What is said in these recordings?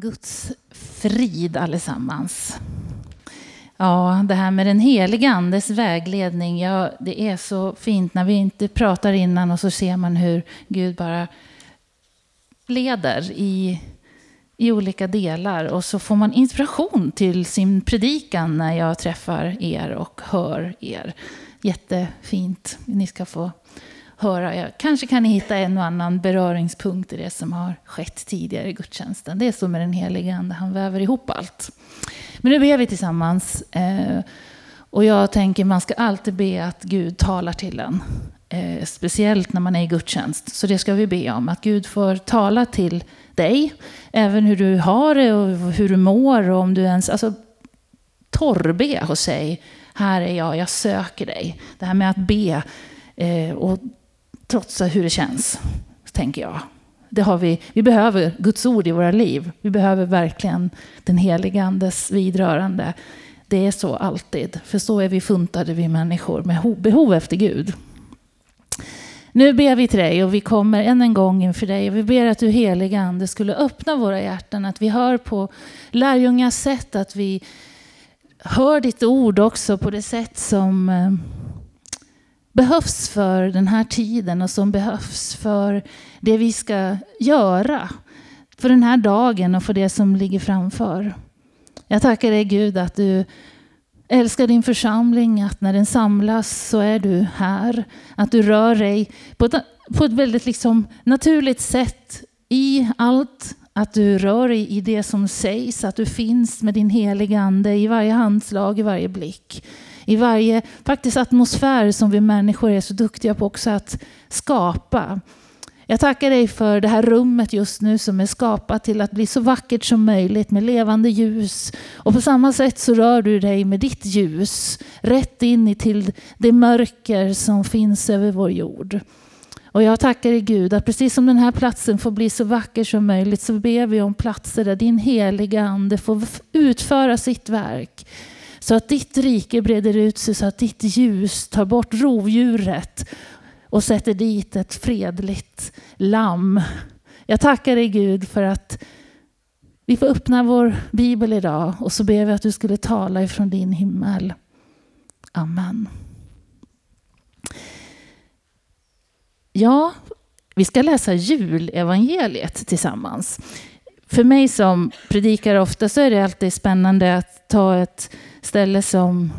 Guds frid allesammans. Ja, det här med den heliga andes vägledning, ja, det är så fint när vi inte pratar innan och så ser man hur Gud bara leder i, i olika delar. Och så får man inspiration till sin predikan när jag träffar er och hör er. Jättefint. Ni ska få höra. Jag kanske kan ni hitta en och annan beröringspunkt i det som har skett tidigare i gudstjänsten. Det är så med den helige Ande, han väver ihop allt. Men nu ber vi tillsammans. Eh, och jag tänker man ska alltid be att Gud talar till en. Eh, speciellt när man är i gudstjänst. Så det ska vi be om. Att Gud får tala till dig. Även hur du har det och hur du mår. Och om du ens, alltså, torrbe och säg, här är jag, jag söker dig. Det här med att be eh, och trotsa hur det känns, tänker jag. Det har vi, vi behöver Guds ord i våra liv. Vi behöver verkligen den helige Andes vidrörande. Det är så alltid, för så är vi funtade, vi människor, med behov efter Gud. Nu ber vi till dig och vi kommer än en gång inför dig och vi ber att du heliga Ande skulle öppna våra hjärtan, att vi hör på lärjungas sätt, att vi hör ditt ord också på det sätt som eh, behövs för den här tiden och som behövs för det vi ska göra. För den här dagen och för det som ligger framför. Jag tackar dig Gud att du älskar din församling, att när den samlas så är du här. Att du rör dig på ett, på ett väldigt liksom naturligt sätt i allt. Att du rör dig i det som sägs, att du finns med din heliga Ande i varje handslag, i varje blick i varje faktiskt atmosfär som vi människor är så duktiga på också att skapa. Jag tackar dig för det här rummet just nu som är skapat till att bli så vackert som möjligt med levande ljus. Och på samma sätt så rör du dig med ditt ljus rätt in i till det mörker som finns över vår jord. Och jag tackar dig Gud att precis som den här platsen får bli så vacker som möjligt så ber vi om platser där din heliga ande får utföra sitt verk. Så att ditt rike breder ut sig, så att ditt ljus tar bort rovdjuret och sätter dit ett fredligt lamm. Jag tackar dig Gud för att vi får öppna vår bibel idag och så ber vi att du skulle tala ifrån din himmel. Amen. Ja, vi ska läsa julevangeliet tillsammans. För mig som predikar ofta så är det alltid spännande att ta ett ställe som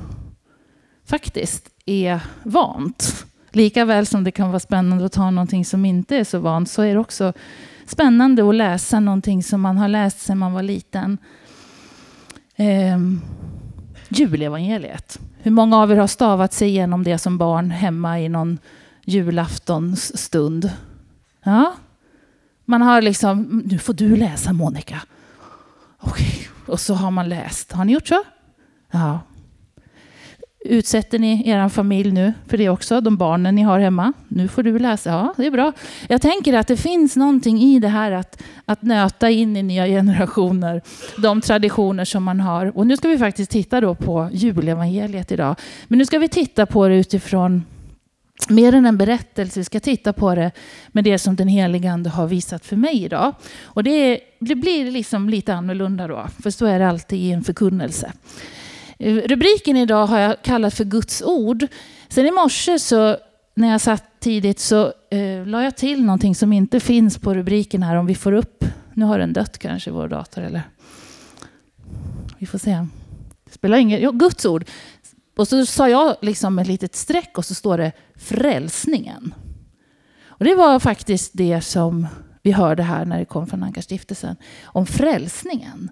faktiskt är vant. Lika väl som det kan vara spännande att ta någonting som inte är så vant så är det också spännande att läsa någonting som man har läst sedan man var liten. Eh, julevangeliet. Hur många av er har stavat sig igenom det som barn hemma i någon julaftonsstund? Ja, man har liksom, mm, nu får du läsa Monica. Okej, och så har man läst. Har ni gjort så? Ja. Utsätter ni er familj nu för det också, de barnen ni har hemma? Nu får du läsa. Ja, det är bra. Jag tänker att det finns någonting i det här att, att nöta in i nya generationer de traditioner som man har. Och nu ska vi faktiskt titta då på julevangeliet idag. Men nu ska vi titta på det utifrån mer än en berättelse, vi ska titta på det med det som den helige Ande har visat för mig idag. Och det, det blir liksom lite annorlunda då, för så är det alltid i en förkunnelse. Eh, rubriken idag har jag kallat för Guds ord. Sen i morse så när jag satt tidigt så eh, la jag till någonting som inte finns på rubriken här om vi får upp. Nu har den dött kanske vår dator eller? Vi får se. Det spelar ingen jo, Guds ord. Och så sa jag liksom ett litet streck och så står det frälsningen. Och det var faktiskt det som vi hörde här när det kom från Ankarstiftelsen om frälsningen.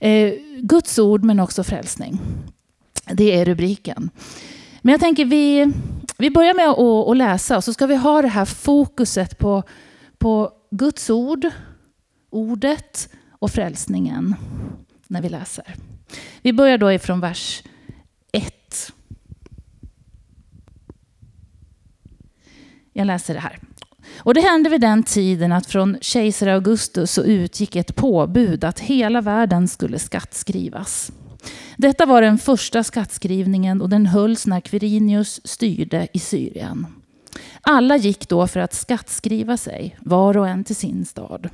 Eh, Guds ord men också frälsning. Det är rubriken. Men jag tänker vi, vi börjar med att, att läsa och så ska vi ha det här fokuset på, på Guds ord, ordet och frälsningen när vi läser. Vi börjar då ifrån vers 1. Jag läser det här. Och det hände vid den tiden att från kejsar Augustus så utgick ett påbud att hela världen skulle skattskrivas. Detta var den första skattskrivningen och den hölls när Quirinius styrde i Syrien. Alla gick då för att skattskriva sig, var och en till sin stad.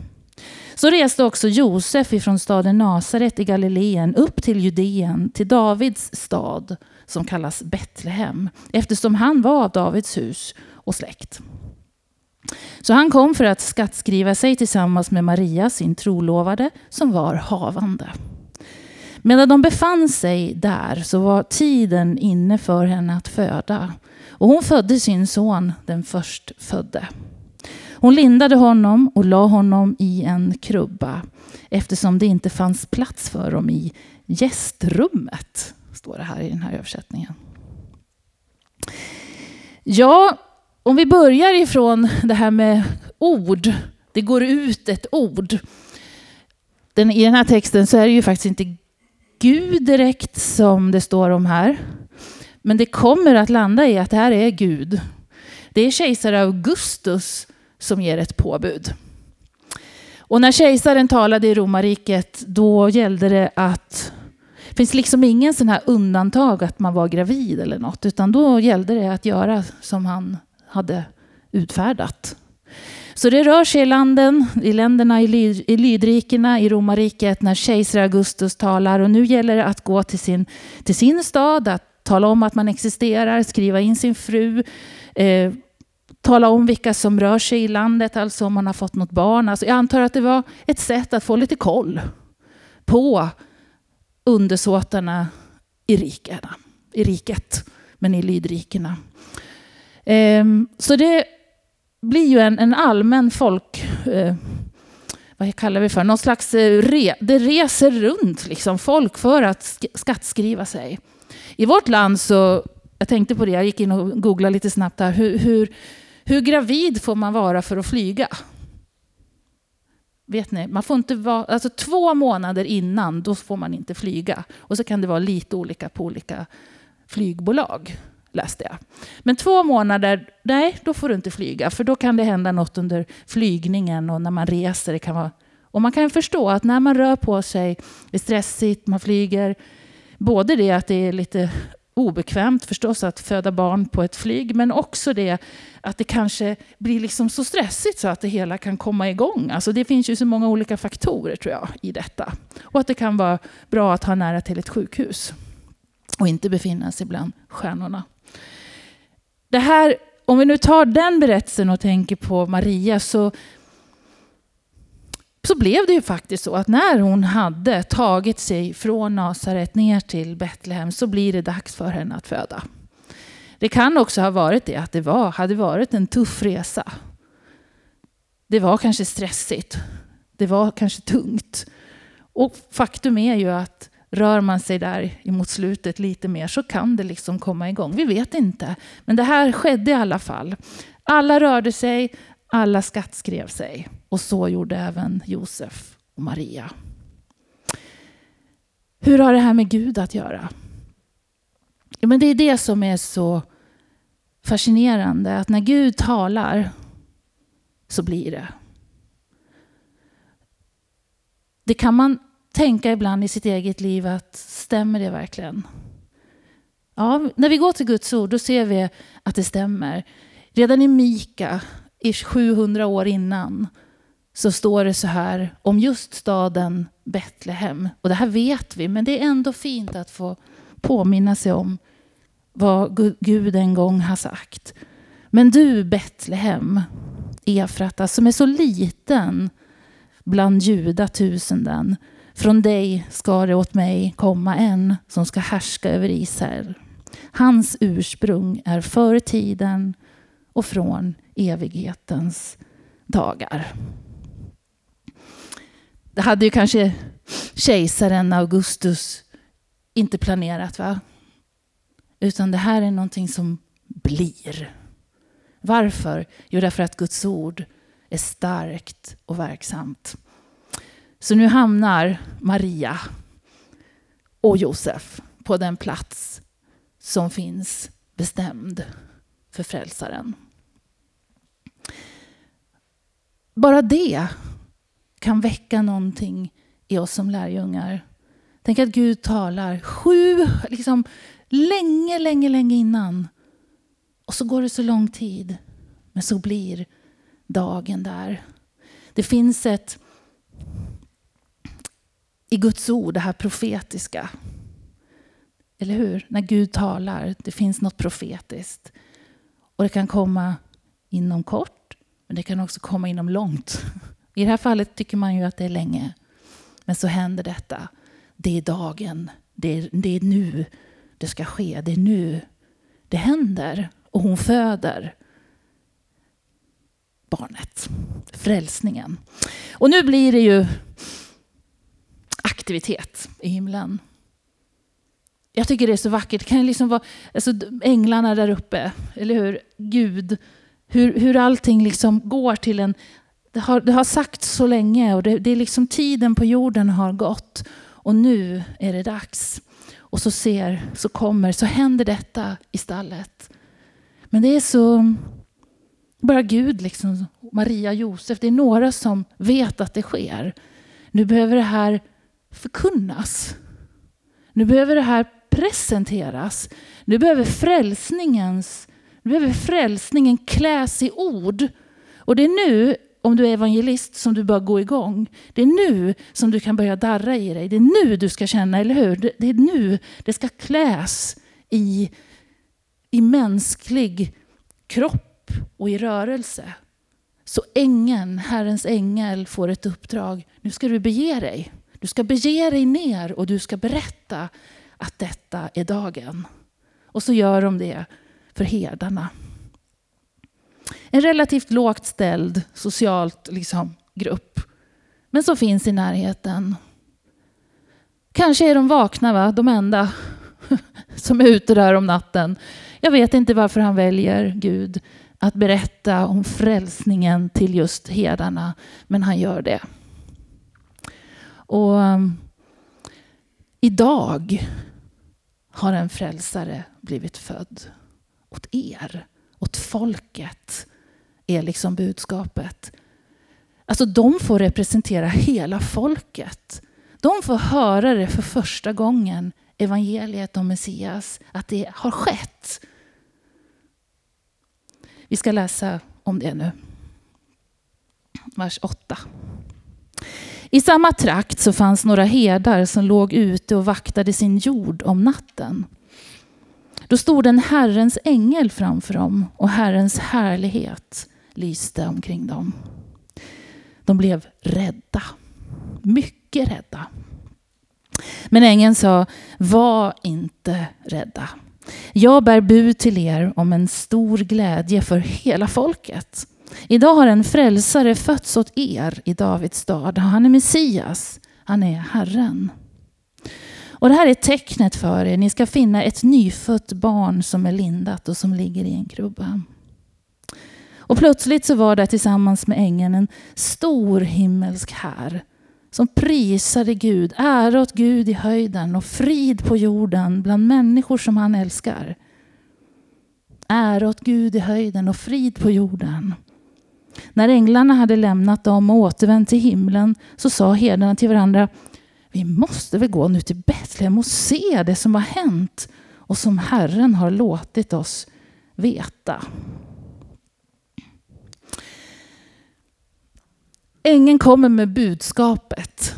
Så reste också Josef ifrån staden Nasaret i Galileen upp till Judeen, till Davids stad som kallas Betlehem, eftersom han var av Davids hus och släkt. Så han kom för att skattskriva sig tillsammans med Maria, sin trolovade, som var havande. Medan de befann sig där så var tiden inne för henne att föda. Och hon födde sin son, den förstfödde. Hon lindade honom och la honom i en krubba eftersom det inte fanns plats för dem i gästrummet, står det här i den här översättningen. Ja, om vi börjar ifrån det här med ord. Det går ut ett ord. Den, I den här texten så är det ju faktiskt inte Gud direkt som det står om här. Men det kommer att landa i att det här är Gud. Det är kejsare Augustus som ger ett påbud. Och när kejsaren talade i romarriket då gällde det att det finns liksom ingen sån här undantag att man var gravid eller något utan då gällde det att göra som han hade utfärdat. Så det rör sig i landen, i länderna i, lyd, i lydrikena, i romarriket när kejsar Augustus talar och nu gäller det att gå till sin, till sin stad, att tala om att man existerar, skriva in sin fru, eh, tala om vilka som rör sig i landet, alltså om man har fått något barn. Alltså jag antar att det var ett sätt att få lite koll på undersåtarna i, rikerna, i riket, men i lydrikena. Ehm, så det blir ju en, en allmän folk... Eh, vad kallar vi för? Någon slags eh, re, det reser runt liksom folk för att skattskriva sig. I vårt land så, jag tänkte på det, jag gick in och googlade lite snabbt där. Hur, hur, hur gravid får man vara för att flyga? Vet ni, man får inte vara, alltså två månader innan, då får man inte flyga. Och så kan det vara lite olika på olika flygbolag läste jag. Men två månader, nej, då får du inte flyga. För då kan det hända något under flygningen och när man reser. Det kan vara, och man kan förstå att när man rör på sig, det är stressigt, man flyger. Både det att det är lite obekvämt förstås att föda barn på ett flyg, men också det att det kanske blir liksom så stressigt så att det hela kan komma igång. Alltså det finns ju så många olika faktorer tror jag i detta. Och att det kan vara bra att ha nära till ett sjukhus och inte befinna sig bland stjärnorna. Det här, om vi nu tar den berättelsen och tänker på Maria så, så blev det ju faktiskt så att när hon hade tagit sig från Nasaret ner till Betlehem så blir det dags för henne att föda. Det kan också ha varit det att det var, hade varit en tuff resa. Det var kanske stressigt. Det var kanske tungt. Och faktum är ju att rör man sig där mot slutet lite mer så kan det liksom komma igång. Vi vet inte. Men det här skedde i alla fall. Alla rörde sig, alla skattskrev sig. Och så gjorde även Josef och Maria. Hur har det här med Gud att göra? Ja, men det är det som är så fascinerande. Att när Gud talar så blir det. Det kan man tänka ibland i sitt eget liv att stämmer det verkligen? Ja, när vi går till Guds ord då ser vi att det stämmer. Redan i Mika, i 700 år innan, så står det så här om just staden Betlehem. Och det här vet vi, men det är ändå fint att få påminna sig om vad Gud en gång har sagt. Men du Betlehem, Efrata, som är så liten bland judatusenden, från dig ska det åt mig komma en som ska härska över Israel. Hans ursprung är för tiden och från evighetens dagar. Det hade ju kanske kejsaren Augustus inte planerat, va? Utan det här är någonting som blir. Varför? Jo, därför att Guds ord är starkt och verksamt. Så nu hamnar Maria och Josef på den plats som finns bestämd för frälsaren. Bara det kan väcka någonting i oss som lärjungar. Tänk att Gud talar sju, liksom länge, länge, länge innan. Och så går det så lång tid. Men så blir dagen där. Det finns ett i Guds ord, det här profetiska. Eller hur? När Gud talar, det finns något profetiskt. Och det kan komma inom kort, men det kan också komma inom långt. I det här fallet tycker man ju att det är länge. Men så händer detta. Det är dagen. Det är, det är nu det ska ske. Det är nu det händer. Och hon föder barnet. Frälsningen. Och nu blir det ju aktivitet i himlen. Jag tycker det är så vackert. Det kan liksom vara alltså, änglarna där uppe, eller hur? Gud. Hur, hur allting liksom går till en... Det har, det har sagts så länge och det, det är liksom tiden på jorden har gått. Och nu är det dags. Och så ser, så kommer, så händer detta i stallet. Men det är så... Bara Gud, liksom, Maria, Josef, det är några som vet att det sker. Nu behöver det här förkunnas. Nu behöver det här presenteras. Nu behöver frälsningens nu behöver frälsningen kläs i ord. Och det är nu, om du är evangelist, som du bör gå igång. Det är nu som du kan börja darra i dig. Det är nu du ska känna, eller hur? Det är nu det ska kläs i, i mänsklig kropp och i rörelse. Så ängeln, Herrens ängel, får ett uppdrag. Nu ska du bege dig. Du ska bege dig ner och du ska berätta att detta är dagen. Och så gör de det för herdarna. En relativt lågt ställd socialt liksom, grupp. Men som finns i närheten. Kanske är de vakna, va? de enda som är ute där om natten. Jag vet inte varför han väljer Gud att berätta om frälsningen till just herdarna, men han gör det. Och um, idag har en frälsare blivit född åt er, åt folket, är liksom budskapet. Alltså de får representera hela folket. De får höra det för första gången, evangeliet om Messias, att det har skett. Vi ska läsa om det nu. Vers 8. I samma trakt så fanns några herdar som låg ute och vaktade sin jord om natten. Då stod en Herrens ängel framför dem och Herrens härlighet lyste omkring dem. De blev rädda, mycket rädda. Men ängeln sa, var inte rädda. Jag bär bud till er om en stor glädje för hela folket. Idag har en frälsare fötts åt er i Davids stad. Han är Messias, han är Herren. Och det här är tecknet för er. Ni ska finna ett nyfött barn som är lindat och som ligger i en krubba. Och plötsligt så var det tillsammans med ängeln en stor himmelsk här som prisade Gud, ära åt Gud i höjden och frid på jorden bland människor som han älskar. Ära åt Gud i höjden och frid på jorden. När änglarna hade lämnat dem och återvänt till himlen så sa herdarna till varandra vi måste väl gå nu till Betlehem och se det som har hänt och som Herren har låtit oss veta. Ängeln kommer med budskapet.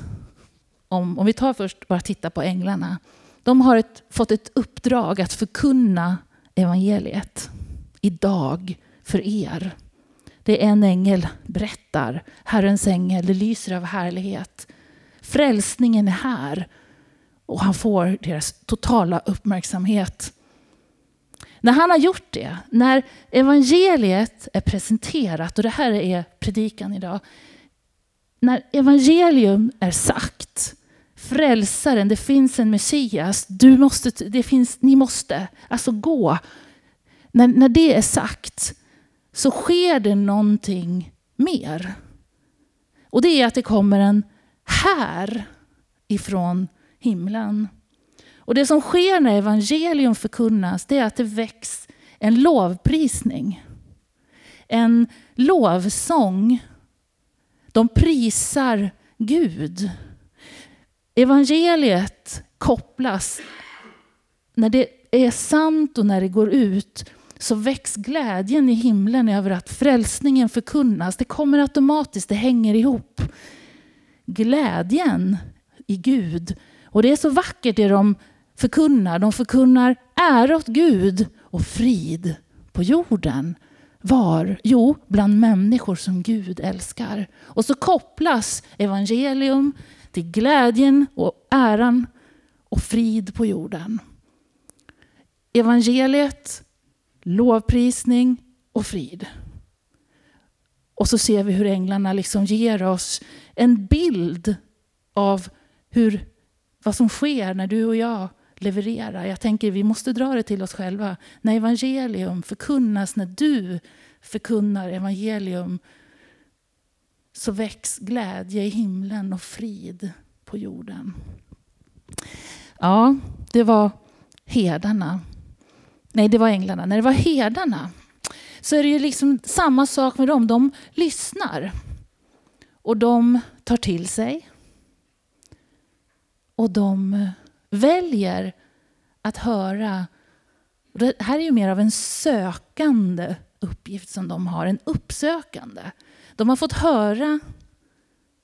Om, om vi tar först bara titta på änglarna. De har ett, fått ett uppdrag att förkunna evangeliet idag för er. Det är en ängel berättar, Herrens ängel, det lyser av härlighet. Frälsningen är här och han får deras totala uppmärksamhet. När han har gjort det, när evangeliet är presenterat, och det här är predikan idag. När evangelium är sagt, frälsaren, det finns en Messias, du måste, det finns, ni måste, alltså gå. När, när det är sagt så sker det någonting mer. Och det är att det kommer en här ifrån himlen. Och det som sker när evangelium förkunnas det är att det väcks en lovprisning. En lovsång. De prisar Gud. Evangeliet kopplas, när det är sant och när det går ut, så väcks glädjen i himlen över att frälsningen förkunnas. Det kommer automatiskt, det hänger ihop glädjen i Gud. Och det är så vackert det de förkunnar. De förkunnar ära åt Gud och frid på jorden. Var? Jo, bland människor som Gud älskar. Och så kopplas evangelium till glädjen och äran och frid på jorden. Evangeliet, lovprisning och frid. Och så ser vi hur änglarna liksom ger oss en bild av hur, vad som sker när du och jag levererar. Jag tänker vi måste dra det till oss själva. När evangelium förkunnas, när du förkunnar evangelium så väcks glädje i himlen och frid på jorden. Ja, det var herdarna. Nej, det var änglarna. När det var herdarna så är det ju liksom samma sak med dem. De lyssnar. Och de tar till sig. Och de eh, väljer att höra. Det här är ju mer av en sökande uppgift som de har, en uppsökande. De har fått höra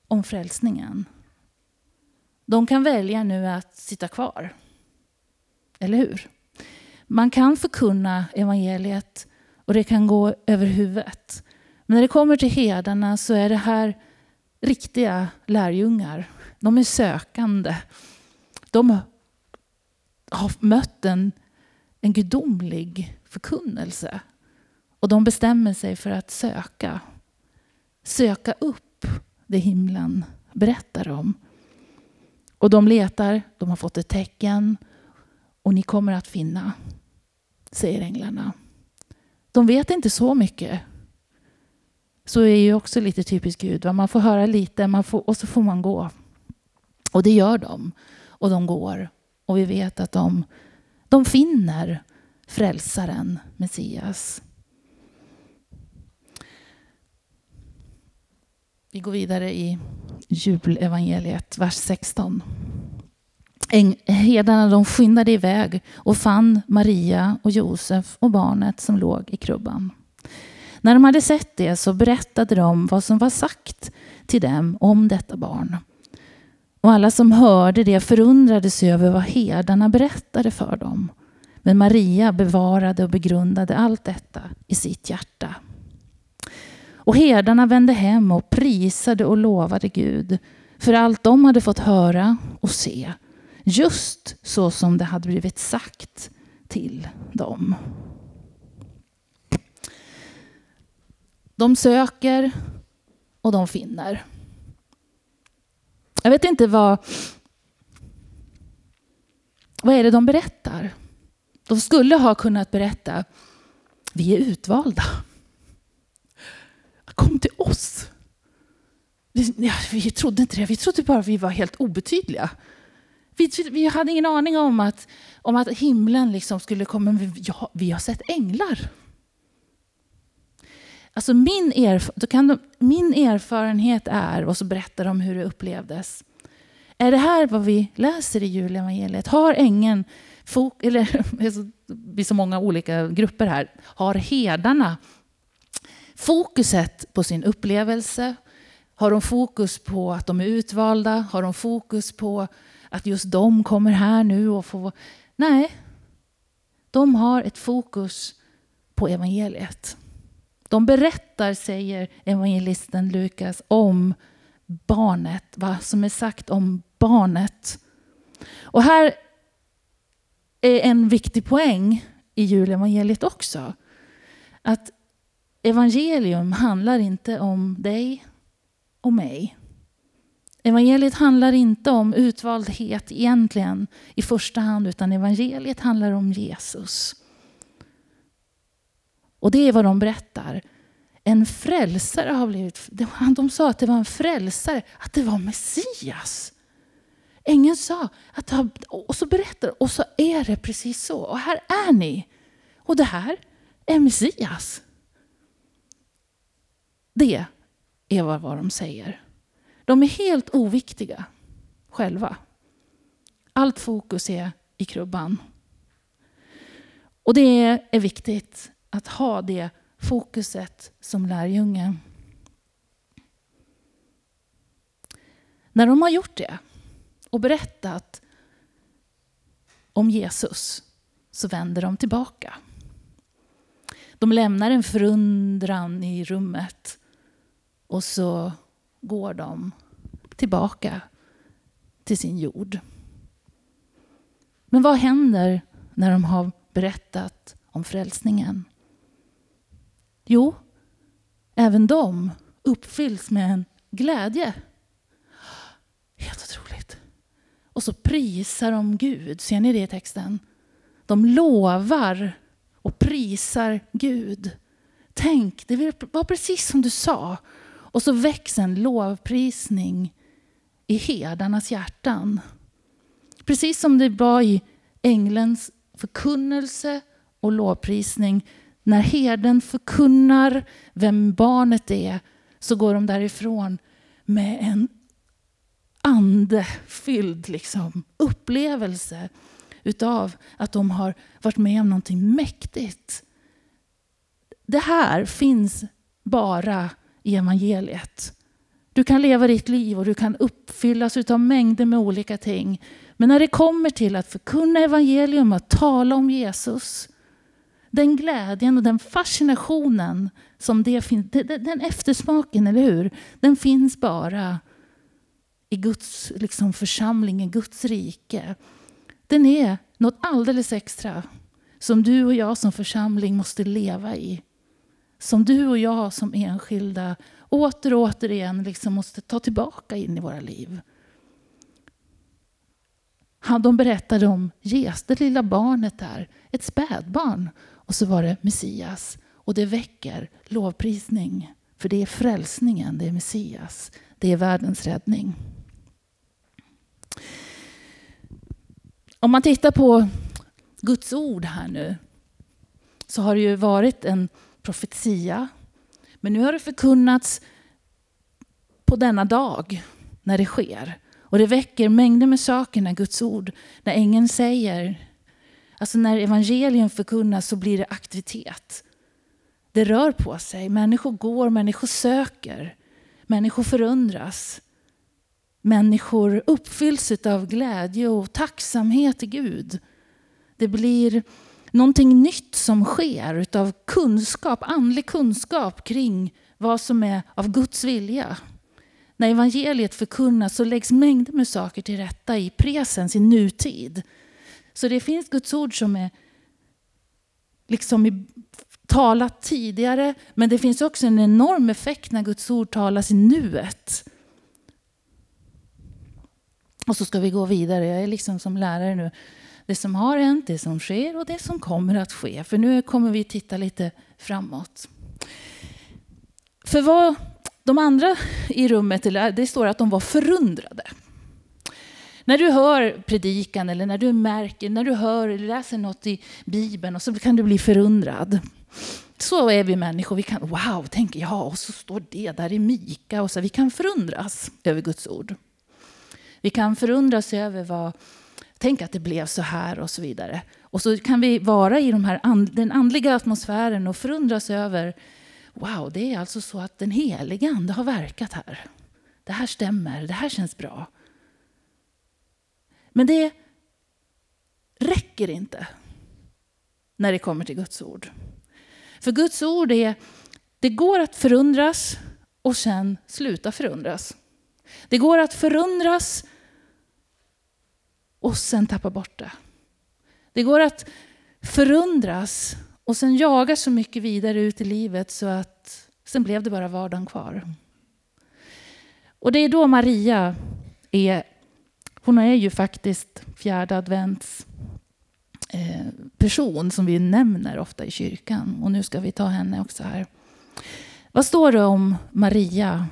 om frälsningen. De kan välja nu att sitta kvar. Eller hur? Man kan förkunna evangeliet och det kan gå över huvudet. Men när det kommer till herdarna så är det här riktiga lärjungar. De är sökande. De har mött en, en gudomlig förkunnelse. Och de bestämmer sig för att söka. Söka upp det himlen berättar om. Och de letar, de har fått ett tecken och ni kommer att finna, säger änglarna. De vet inte så mycket. Så är ju också lite typiskt Gud. Man får höra lite man får, och så får man gå. Och det gör de. Och de går. Och vi vet att de, de finner frälsaren, Messias. Vi går vidare i julevangeliet, vers 16. Herdarna de skyndade iväg och fann Maria och Josef och barnet som låg i krubban. När de hade sett det så berättade de vad som var sagt till dem om detta barn. Och alla som hörde det förundrade sig över vad herdarna berättade för dem. Men Maria bevarade och begrundade allt detta i sitt hjärta. Och herdarna vände hem och prisade och lovade Gud för allt de hade fått höra och se. Just så som det hade blivit sagt till dem. De söker och de finner. Jag vet inte vad... Vad är det de berättar? De skulle ha kunnat berätta, vi är utvalda. Kom till oss. Vi, vi trodde inte det, vi trodde bara att vi var helt obetydliga. Vi, vi hade ingen aning om att, om att himlen liksom skulle komma. Ja, vi har sett änglar. Alltså min, erf då kan de, min erfarenhet är, och så berättar de hur det upplevdes. Är det här vad vi läser i julevangeliet? Har ängeln, eller det är så många olika grupper här, har herdarna fokuset på sin upplevelse? Har de fokus på att de är utvalda? Har de fokus på att just de kommer här nu och får... Nej, de har ett fokus på evangeliet. De berättar, säger evangelisten Lukas, om barnet, vad som är sagt om barnet. Och här är en viktig poäng i julevangeliet också. Att evangelium handlar inte om dig och mig. Evangeliet handlar inte om utvaldhet egentligen i första hand, utan evangeliet handlar om Jesus. Och det är vad de berättar. En frälsare har blivit... De sa att det var en frälsare, att det var Messias. Ängeln sa, att, och så berättar och så är det precis så. Och här är ni. Och det här är Messias. Det är vad de säger. De är helt oviktiga själva. Allt fokus är i krubban. Och det är viktigt att ha det fokuset som lärjunge. När de har gjort det och berättat om Jesus så vänder de tillbaka. De lämnar en förundran i rummet och så går de tillbaka till sin jord. Men vad händer när de har berättat om frälsningen? Jo, även de uppfylls med en glädje. Helt otroligt. Och så prisar de Gud. Ser ni det i texten? De lovar och prisar Gud. Tänk, det var precis som du sa. Och så väcks en lovprisning i herdarnas hjärtan. Precis som det var i änglens förkunnelse och lovprisning. När herden förkunnar vem barnet är så går de därifrån med en andefylld liksom, upplevelse utav att de har varit med om någonting mäktigt. Det här finns bara i evangeliet. Du kan leva ditt liv och du kan uppfyllas av mängder med olika ting. Men när det kommer till att förkunna evangelium, att tala om Jesus, den glädjen och den fascinationen som det finns, den eftersmaken, eller hur? Den finns bara i Guds liksom, församling, i Guds rike. Den är något alldeles extra som du och jag som församling måste leva i. Som du och jag som enskilda åter och återigen liksom måste ta tillbaka in i våra liv. De berättade om Jesus, det lilla barnet där, ett spädbarn. Och så var det Messias. Och det väcker lovprisning. För det är frälsningen, det är Messias. Det är världens räddning. Om man tittar på Guds ord här nu så har det ju varit en profetia. Men nu har det förkunnats på denna dag när det sker. Och det väcker mängder med saker när Guds ord, när ängeln säger, alltså när evangelium förkunnas så blir det aktivitet. Det rör på sig, människor går, människor söker, människor förundras. Människor uppfylls av glädje och tacksamhet till Gud. Det blir någonting nytt som sker utav kunskap, andlig kunskap kring vad som är av Guds vilja. När evangeliet förkunnas så läggs mängder med saker till rätta i presens, i nutid. Så det finns Guds ord som är liksom talat tidigare, men det finns också en enorm effekt när Guds ord talas i nuet. Och så ska vi gå vidare. Jag är liksom som lärare nu. Det som har hänt, det som sker och det som kommer att ske. För nu kommer vi titta lite framåt. För vad de andra i rummet, det står att de var förundrade. När du hör predikan eller när du märker, när du hör eller läser något i Bibeln och så kan du bli förundrad. Så är vi människor. Vi kan, wow, tänker jag, och så står det där i Mika. Och så, vi kan förundras över Guds ord. Vi kan förundras över vad, tänk att det blev så här och så vidare. Och så kan vi vara i de här and, den andliga atmosfären och förundras över, wow, det är alltså så att den heliga ande har verkat här. Det här stämmer, det här känns bra. Men det räcker inte när det kommer till Guds ord. För Guds ord är, det går att förundras och sen sluta förundras. Det går att förundras och sen tappa bort det. Det går att förundras och sen jaga så mycket vidare ut i livet så att sen blev det bara vardagen kvar. Och det är då Maria är, hon är ju faktiskt fjärde advents eh, person som vi nämner ofta i kyrkan. Och nu ska vi ta henne också här. Vad står det om Maria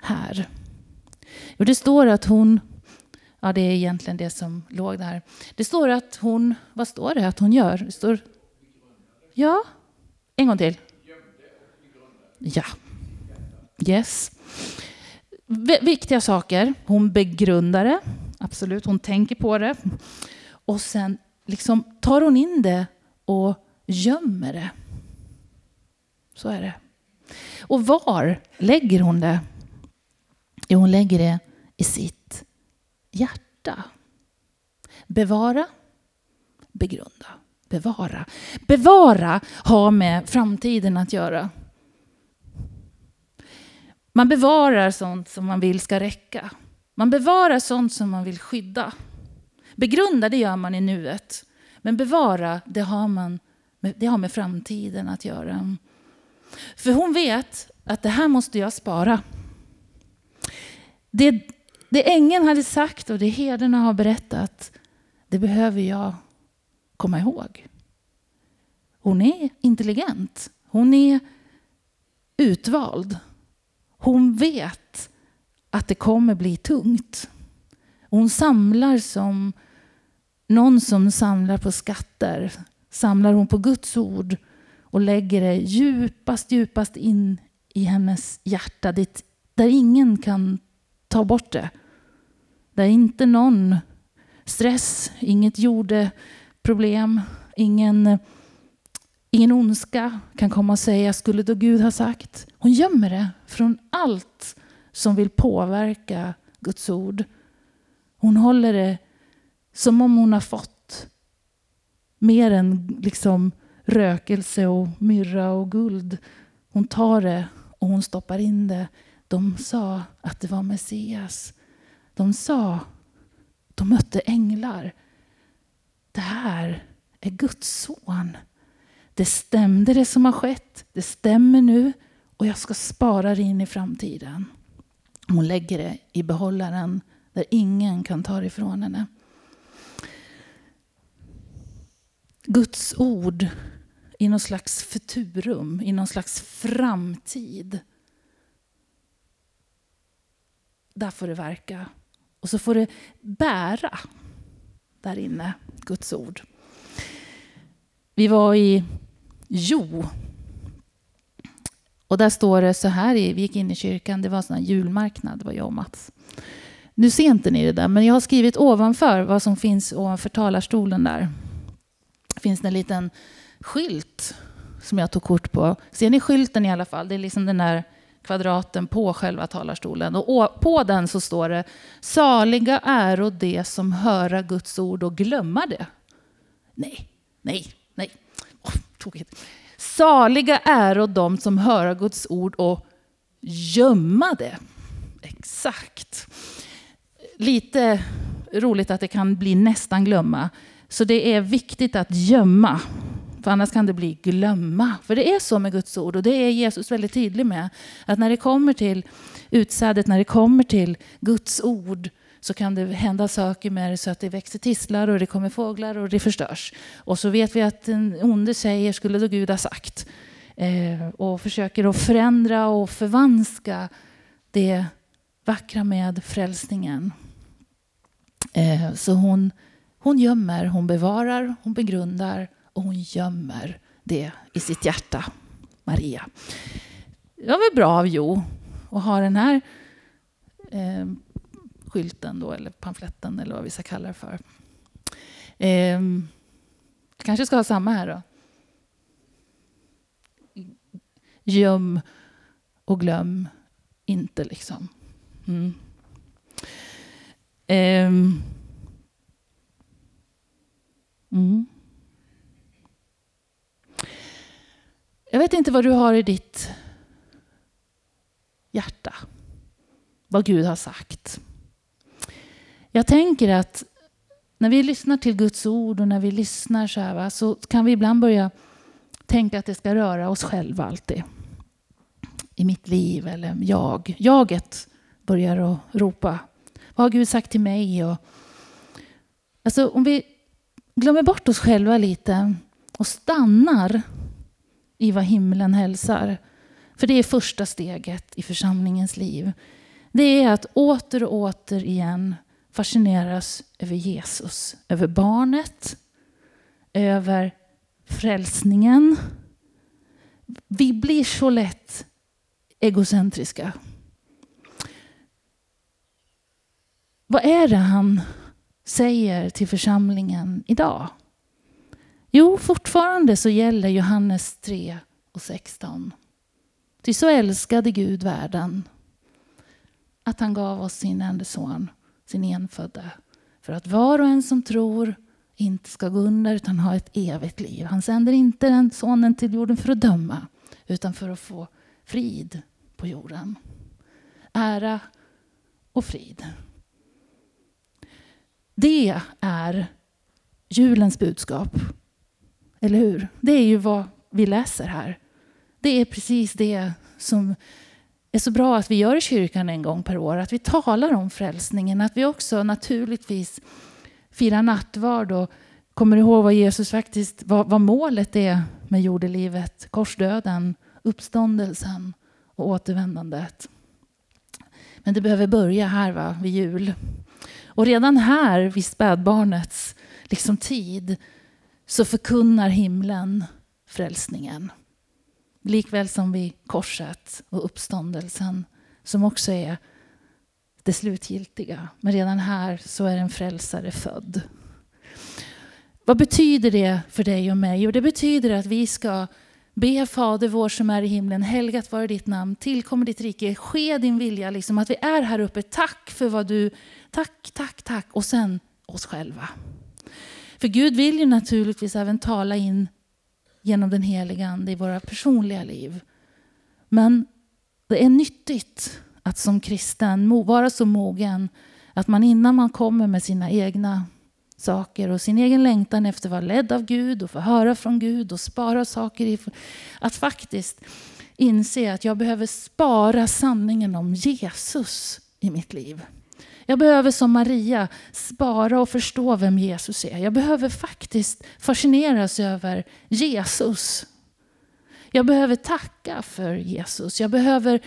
här? Jo, det står att hon Ja, det är egentligen det som låg där. Det står att hon, vad står det att hon gör? Det står, ja, en gång till. Ja. Yes. Viktiga saker. Hon begrundar det, absolut. Hon tänker på det. Och sen liksom tar hon in det och gömmer det. Så är det. Och var lägger hon det? Jo, hon lägger det i sitt hjärta. Bevara, begrunda, bevara. Bevara har med framtiden att göra. Man bevarar sånt som man vill ska räcka. Man bevarar sånt som man vill skydda. Begrunda det gör man i nuet. Men bevara det har, man, det har med framtiden att göra. För hon vet att det här måste jag spara. Det, det ängeln hade sagt och det herdarna har berättat, det behöver jag komma ihåg. Hon är intelligent. Hon är utvald. Hon vet att det kommer bli tungt. Hon samlar som någon som samlar på skatter. Samlar hon på Guds ord och lägger det djupast, djupast in i hennes hjärta dit, där ingen kan ta bort det. Där inte någon stress, inget jordeproblem, ingen, ingen ondska kan komma och säga skulle då Gud ha sagt. Hon gömmer det från allt som vill påverka Guds ord. Hon håller det som om hon har fått mer än liksom rökelse och myrra och guld. Hon tar det och hon stoppar in det. De sa att det var Messias. De sa, de mötte änglar. Det här är Guds son. Det stämde det som har skett. Det stämmer nu och jag ska spara det in i framtiden. Hon lägger det i behållaren där ingen kan ta det ifrån henne. Guds ord i någon slags futurum, i någon slags framtid. Där får det verka. Och så får det bära där inne, Guds ord. Vi var i Jo. Och där står det så här, vi gick in i kyrkan, det var en sån julmarknad, det var jag och Mats. Nu ser inte ni det där, men jag har skrivit ovanför vad som finns ovanför talarstolen där. Det finns en liten skylt som jag tog kort på. Ser ni skylten i alla fall? Det är liksom den där kvadraten på själva talarstolen. Och på den så står det Saliga är de som höra Guds ord och glömma det. Nej, nej, nej. Oh, tokigt. Saliga är de som höra Guds ord och gömma det. Exakt. Lite roligt att det kan bli nästan glömma. Så det är viktigt att gömma. För annars kan det bli glömma. För det är så med Guds ord och det är Jesus väldigt tydlig med. Att när det kommer till utsädet, när det kommer till Guds ord så kan det hända saker med det så att det växer tistlar och det kommer fåglar och det förstörs. Och så vet vi att den onde säger, skulle då Gud ha sagt. Eh, och försöker att förändra och förvanska det vackra med frälsningen. Eh, så hon, hon gömmer, hon bevarar, hon begrundar och hon gömmer det i sitt hjärta, Maria. Det var väl bra av Jo att ha den här eh, skylten då, eller pamfletten eller vad vi ska kalla det för. Eh, jag kanske ska ha samma här då. Göm och glöm inte liksom. Mm. Eh, mm. Jag vet inte vad du har i ditt hjärta. Vad Gud har sagt. Jag tänker att när vi lyssnar till Guds ord och när vi lyssnar så här va, så kan vi ibland börja tänka att det ska röra oss själva alltid. I mitt liv eller jag. Jaget börjar att ropa. Vad har Gud sagt till mig? Och, alltså om vi glömmer bort oss själva lite och stannar i vad himlen hälsar. För det är första steget i församlingens liv. Det är att åter och åter igen fascineras över Jesus, över barnet, över frälsningen. Vi blir så lätt egocentriska. Vad är det han säger till församlingen idag? Jo, fortfarande så gäller Johannes 3 och 16. Ty så älskade Gud världen att han gav oss sin enda son sin enfödde. För att var och en som tror inte ska gå under utan ha ett evigt liv. Han sänder inte den sonen till jorden för att döma utan för att få frid på jorden. Ära och frid. Det är julens budskap. Eller hur? Det är ju vad vi läser här. Det är precis det som är så bra att vi gör i kyrkan en gång per år. Att vi talar om frälsningen. Att vi också naturligtvis firar nattvard och kommer ihåg vad Jesus faktiskt, vad, vad målet är med jordelivet. Korsdöden, uppståndelsen och återvändandet. Men det behöver börja här va, vid jul. Och redan här vid spädbarnets liksom, tid så förkunnar himlen frälsningen. Likväl som vid korset och uppståndelsen som också är det slutgiltiga. Men redan här så är en frälsare född. Vad betyder det för dig och mig? Jo, det betyder att vi ska be Fader vår som är i himlen, helgat vare ditt namn, tillkommer ditt rike, ske din vilja. Liksom att vi är här uppe. Tack för vad du... Tack, tack, tack. Och sen oss själva. För Gud vill ju naturligtvis även tala in genom den heliga Ande i våra personliga liv. Men det är nyttigt att som kristen vara så mogen att man innan man kommer med sina egna saker och sin egen längtan efter att vara ledd av Gud och få höra från Gud och spara saker. I, att faktiskt inse att jag behöver spara sanningen om Jesus i mitt liv. Jag behöver som Maria spara och förstå vem Jesus är. Jag behöver faktiskt fascineras över Jesus. Jag behöver tacka för Jesus. Jag behöver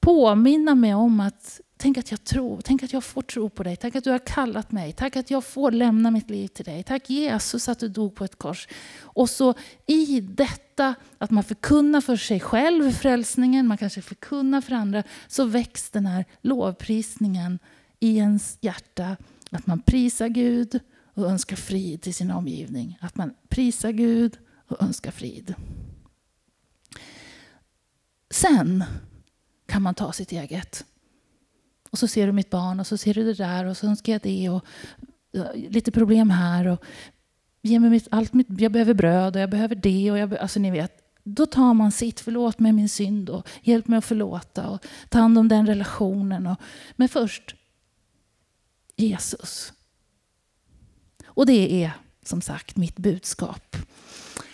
påminna mig om att tänk att jag tror, tänk att jag får tro på dig. Tack att du har kallat mig. Tack att jag får lämna mitt liv till dig. Tack Jesus att du dog på ett kors. Och så i detta att man förkunnar för sig själv frälsningen, man kanske förkunnar för andra, så väcks den här lovprisningen i ens hjärta. Att man prisar Gud och önskar frid till sin omgivning. Att man prisar Gud och önskar frid. Sen kan man ta sitt eget. Och så ser du mitt barn och så ser du det där och så önskar jag det och lite problem här. Och ge mig mitt, allt mitt, jag behöver bröd och jag behöver det. Och jag, alltså ni vet, då tar man sitt, förlåt mig min synd och hjälp mig att förlåta och ta hand om den relationen. Och, men först Jesus. Och det är som sagt mitt budskap.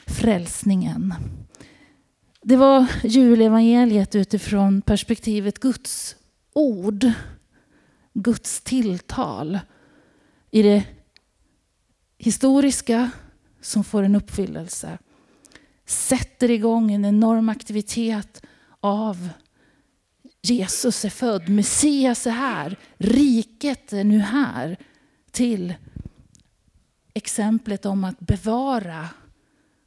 Frälsningen. Det var julevangeliet utifrån perspektivet Guds ord. Guds tilltal. I det historiska som får en uppfyllelse. Sätter igång en enorm aktivitet av Jesus är född, Messias är här, riket är nu här. Till exemplet om att bevara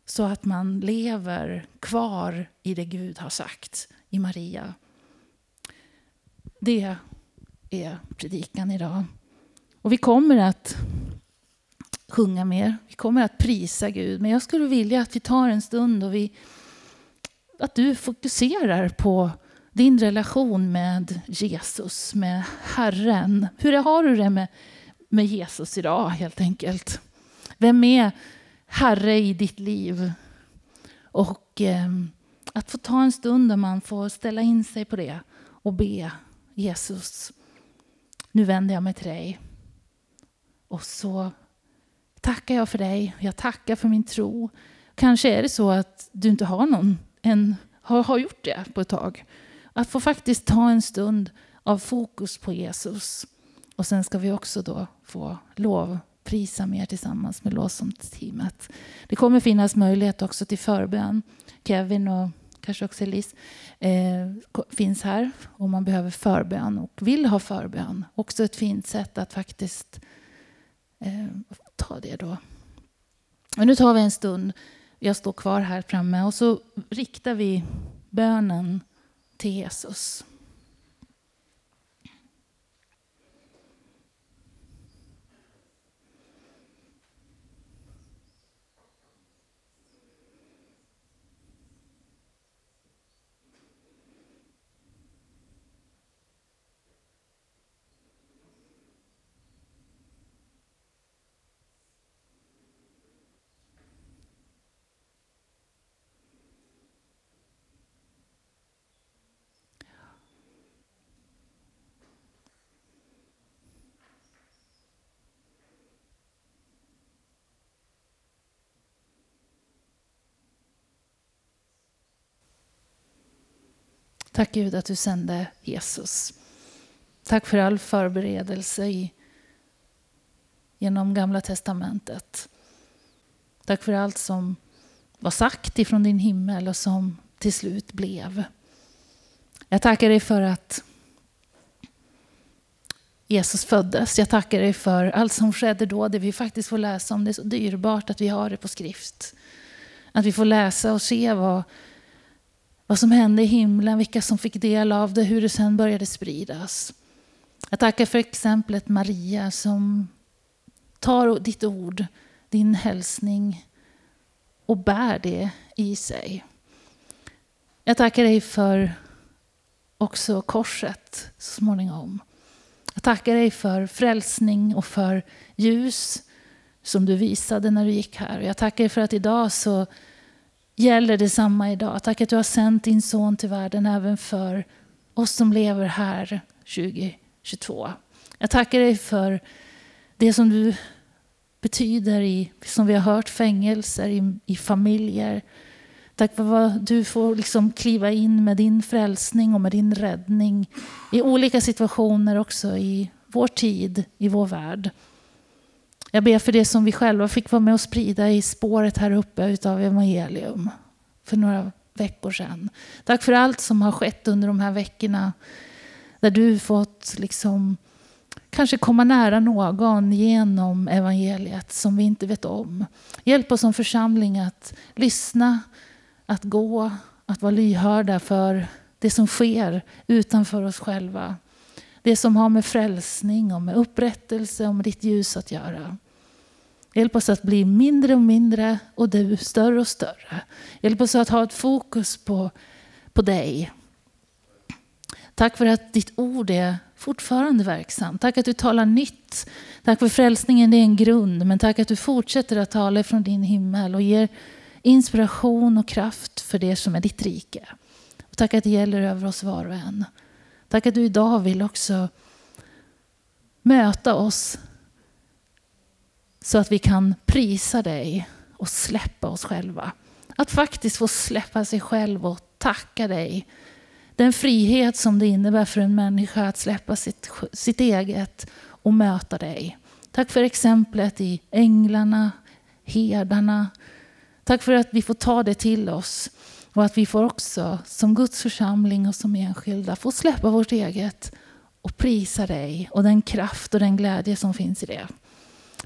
så att man lever kvar i det Gud har sagt i Maria. Det är predikan idag. Och vi kommer att sjunga mer, vi kommer att prisa Gud. Men jag skulle vilja att vi tar en stund och vi, att du fokuserar på din relation med Jesus, med Herren. Hur har du det med, med Jesus idag helt enkelt? Vem är Herre i ditt liv? Och eh, att få ta en stund där man får ställa in sig på det och be Jesus, nu vänder jag mig till dig. Och så tackar jag för dig. Jag tackar för min tro. Kanske är det så att du inte har någon, en, har, har gjort det på ett tag. Att få faktiskt ta en stund av fokus på Jesus. Och sen ska vi också då få lovprisa mer tillsammans med lovsångsteamet. Det kommer finnas möjlighet också till förbön. Kevin och kanske också Elise eh, finns här om man behöver förbön och vill ha förbön. Också ett fint sätt att faktiskt eh, ta det då. Men nu tar vi en stund. Jag står kvar här framme och så riktar vi bönen till Jesus. Tack Gud att du sände Jesus. Tack för all förberedelse i, genom Gamla Testamentet. Tack för allt som var sagt ifrån din himmel och som till slut blev. Jag tackar dig för att Jesus föddes. Jag tackar dig för allt som skedde då, det vi faktiskt får läsa om. Det är så dyrbart att vi har det på skrift. Att vi får läsa och se vad, vad som hände i himlen, vilka som fick del av det, hur det sen började spridas. Jag tackar för exemplet Maria som tar ditt ord, din hälsning och bär det i sig. Jag tackar dig för också korset så småningom. Jag tackar dig för frälsning och för ljus som du visade när du gick här. Jag tackar dig för att idag så gäller detsamma idag. Tack att du har sänt din son till världen även för oss som lever här 2022. Jag tackar dig för det som du betyder i, som vi har hört, fängelser, i, i familjer. Tack för vad du får liksom kliva in med din frälsning och med din räddning i olika situationer också i vår tid, i vår värld. Jag ber för det som vi själva fick vara med och sprida i spåret här uppe utav evangelium för några veckor sedan. Tack för allt som har skett under de här veckorna där du fått liksom kanske komma nära någon genom evangeliet som vi inte vet om. Hjälp oss som församling att lyssna, att gå, att vara lyhörda för det som sker utanför oss själva. Det som har med frälsning och med upprättelse och med ditt ljus att göra. Hjälp oss att bli mindre och mindre och du större och större. Hjälp oss att ha ett fokus på, på dig. Tack för att ditt ord är fortfarande verksamt. Tack att du talar nytt. Tack för frälsningen, det är en grund. Men tack att du fortsätter att tala från din himmel och ger inspiration och kraft för det som är ditt rike. Och tack att det gäller över oss var och en. Tack att du idag vill också möta oss så att vi kan prisa dig och släppa oss själva. Att faktiskt få släppa sig själv och tacka dig. Den frihet som det innebär för en människa att släppa sitt, sitt eget och möta dig. Tack för exemplet i änglarna, herdarna. Tack för att vi får ta det till oss. Och att vi får också som Guds församling och som enskilda få släppa vårt eget och prisa dig och den kraft och den glädje som finns i det.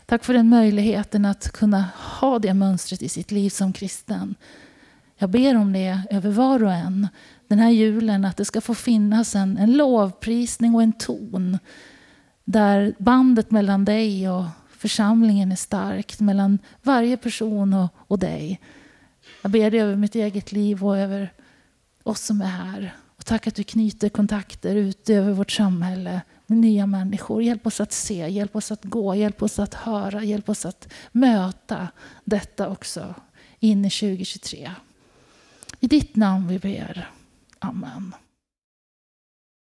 Tack för den möjligheten att kunna ha det mönstret i sitt liv som kristen. Jag ber om det över var och en den här julen, att det ska få finnas en, en lovprisning och en ton där bandet mellan dig och församlingen är starkt, mellan varje person och, och dig. Jag ber dig över mitt eget liv och över oss som är här. Och tack att du knyter kontakter ut över vårt samhälle med nya människor. Hjälp oss att se, hjälp oss att gå, hjälp oss att höra, hjälp oss att möta detta också in i 2023. I ditt namn vi ber. Amen.